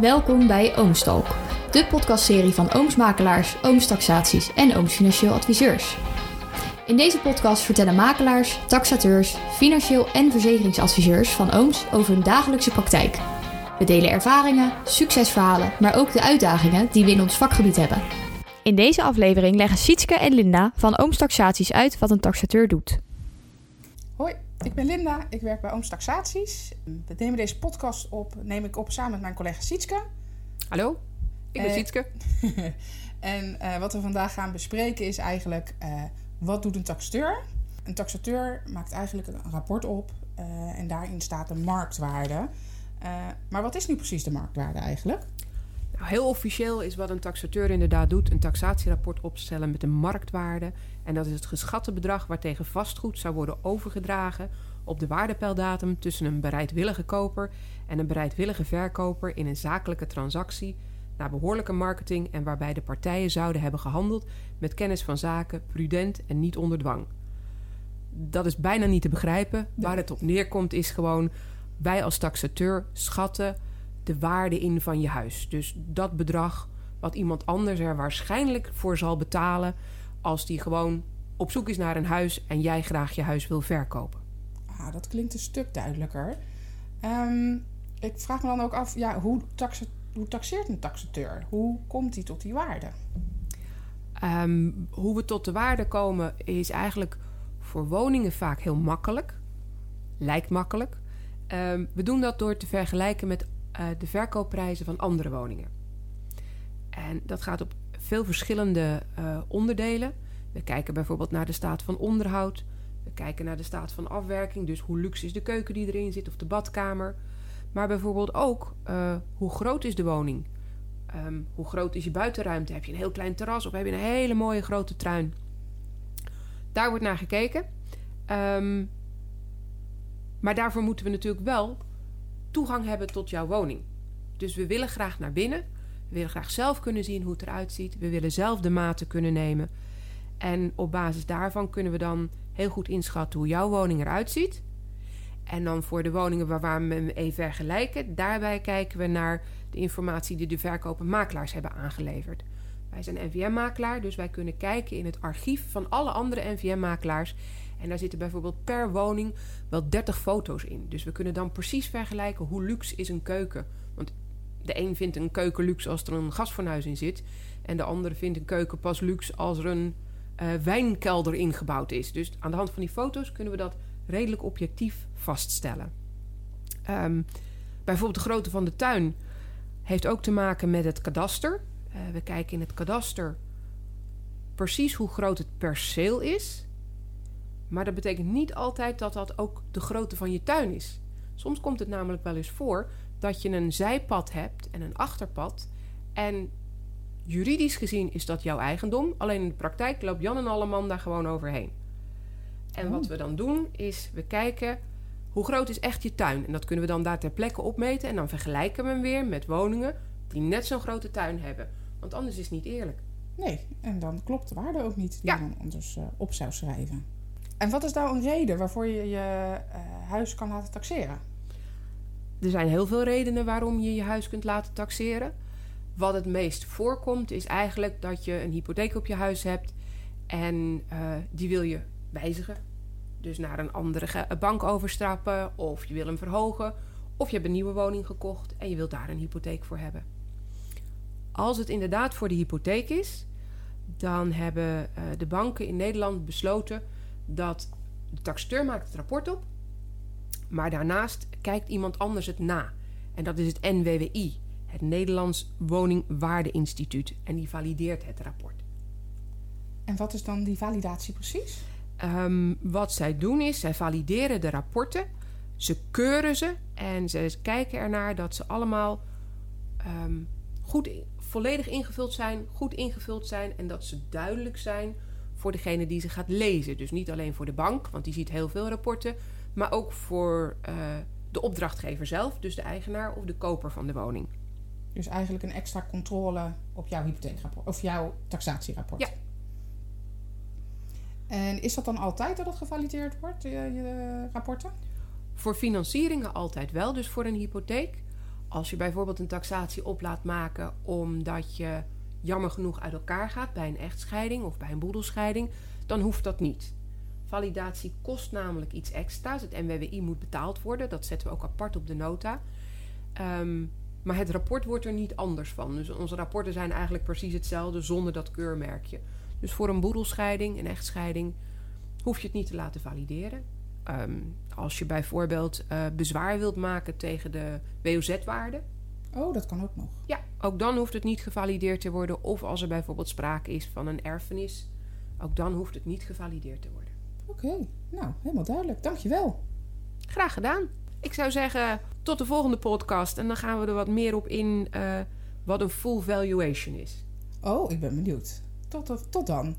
Welkom bij Oomstalk, de podcastserie van oomsmakelaars, oomstaxaties en ooms financieel adviseurs. In deze podcast vertellen makelaars, taxateurs, financieel en verzekeringsadviseurs van ooms over hun dagelijkse praktijk. We delen ervaringen, succesverhalen, maar ook de uitdagingen die we in ons vakgebied hebben. In deze aflevering leggen Sietske en Linda van Oomstaxaties uit wat een taxateur doet. Ik ben Linda. Ik werk bij Ooms Taxaties. We nemen deze podcast op, neem ik op samen met mijn collega Sietske. Hallo, ik ben Eh, Sietske. en eh, wat we vandaag gaan bespreken is eigenlijk eh, wat doet een taxateur? Een taxateur maakt eigenlijk een rapport op en daarin staat de marktwaarde. Maar wat is nu precies de marktwaarde eigenlijk? Heel officieel is wat een taxateur inderdaad doet... een taxatierapport opstellen met een marktwaarde. En dat is het geschatte bedrag waartegen vastgoed zou worden overgedragen... op de waardepeildatum tussen een bereidwillige koper... en een bereidwillige verkoper in een zakelijke transactie... naar behoorlijke marketing en waarbij de partijen zouden hebben gehandeld... met kennis van zaken, prudent en niet onder dwang. Dat is bijna niet te begrijpen. Waar het op neerkomt is gewoon... wij als taxateur schatten de waarde in van je huis. Dus dat bedrag wat iemand anders er waarschijnlijk voor zal betalen als die gewoon op zoek is naar een huis en jij graag je huis wil verkopen. Ah, dat klinkt een stuk duidelijker. Ehm, ik vraag me dan ook af, ja, hoe, hoe taxeert een taxateur? Hoe komt hij tot die waarde? Ehm, hoe we tot de waarde komen is eigenlijk voor woningen vaak heel makkelijk. Lijkt makkelijk. Ehm, we doen dat door te vergelijken met eh, de verkoopprijzen van andere woningen. En dat gaat op veel verschillende eh, onderdelen. We kijken bijvoorbeeld naar de staat van onderhoud. We kijken naar de staat van afwerking. Dus hoe luxe is de keuken die erin zit of de badkamer. Maar bijvoorbeeld ook eh, hoe groot is de woning. Ehm, hoe groot is je buitenruimte? Heb je een heel klein terras of heb je een hele mooie grote tuin? Daar wordt naar gekeken. Ehm, maar daarvoor moeten we natuurlijk wel toegang hebben tot jouw woning. Dus we willen graag naar binnen. We willen graag zelf kunnen zien hoe het eruit ziet. We willen zelf de maten kunnen nemen. En op basis daarvan kunnen we dan heel goed inschatten hoe jouw woning eruit ziet. En dan voor de woningen waar we hem even vergelijken, daarbij kijken we naar de informatie die de verkopende makelaars hebben aangeleverd. Wij zijn NVM-makelaar, dus wij kunnen kijken in het archief van alle andere NVM-makelaars. En daar zitten bijvoorbeeld per woning wel 30 foto's in. Dus we kunnen dan precies vergelijken hoe luxe is een keuken. Want de een vindt een keuken luxe als er een gasfornuis in zit. En de andere vindt een keuken pas luxe als er een eh, wijnkelder ingebouwd is. Dus aan de hand van die foto's kunnen we dat redelijk objectief vaststellen. Ehm, bijvoorbeeld de grootte van de tuin heeft ook te maken met het kadaster. Eh, we kijken in het kadaster precies hoe groot het perceel is. Maar dat betekent niet altijd dat dat ook de grootte van je tuin is. Soms komt het namelijk wel eens voor dat je een zijpad hebt en een achterpad. En juridisch gezien is dat jouw eigendom. Alleen in de praktijk loopt Jan en Alleman daar gewoon overheen. En wat we dan doen is we kijken hoe groot is echt je tuin. En dat kunnen we dan daar ter plekke opmeten. En dan vergelijken we hem weer met woningen die net zo'n grote tuin hebben. Want anders is het niet eerlijk. Nee, en dan klopt de waarde ook niet die Ja. je dan anders eh, op zou schrijven. En wat is nou een reden waarvoor je je eh, huis kan laten taxeren? Er zijn heel veel redenen waarom je je huis kunt laten taxeren. Wat het meest voorkomt is eigenlijk dat je een hypotheek op je huis hebt en eh, die wil je wijzigen. Dus naar een andere bank overstappen of je wil hem verhogen of je hebt een nieuwe woning gekocht en je wilt daar een hypotheek voor hebben. Als het inderdaad voor de hypotheek is, dan hebben eh, de banken in Nederland besloten dat de taxateur maakt het rapport op maar daarnaast kijkt iemand anders het na. En dat is het NWWI, het Nederlands Woningwaardeinstituut. En die valideert het rapport. En wat is dan die validatie precies? Ehm, wat zij doen is, zij valideren de rapporten. Ze keuren ze en ze kijken ernaar dat ze allemaal ehm, goed, volledig ingevuld zijn, goed ingevuld zijn en dat ze duidelijk zijn voor degene die ze gaat lezen. Dus niet alleen voor de bank, want die ziet heel veel rapporten, maar ook voor eh, de opdrachtgever zelf, dus de eigenaar of de koper van de woning. Dus eigenlijk een extra controle op jouw hypotheekrapport of jouw taxatierapport. Ja. En is dat dan altijd dat het gevalideerd wordt, je, je rapporten? Voor financieringen altijd wel, dus voor een hypotheek. Als je bijvoorbeeld een taxatie op laat maken omdat je jammer genoeg uit elkaar gaat bij een echtscheiding of bij een boedelscheiding, dan hoeft dat niet. Validatie kost namelijk iets extra's. Het NWWI moet betaald worden. Dat zetten we ook apart op de nota. Ehm, maar het rapport wordt er niet anders van. Dus onze rapporten zijn eigenlijk precies hetzelfde zonder dat keurmerkje. Dus voor een boedelscheiding, een echtscheiding, hoef je het niet te laten valideren. Ehm, als je bijvoorbeeld uh, bezwaar wilt maken tegen de WOZ-waarde. Oh, dat kan ook nog. Ja, ook dan hoeft het niet gevalideerd te worden. Of als er bijvoorbeeld sprake is van een erfenis, ook dan hoeft het niet gevalideerd te worden. Oké, nou, helemaal duidelijk. Dankjewel. Graag gedaan. Ik zou zeggen, tot de volgende podcast. En dan gaan we er wat meer op in uh, wat een full valuation is. Oh, ik ben benieuwd. Tot, tot dan.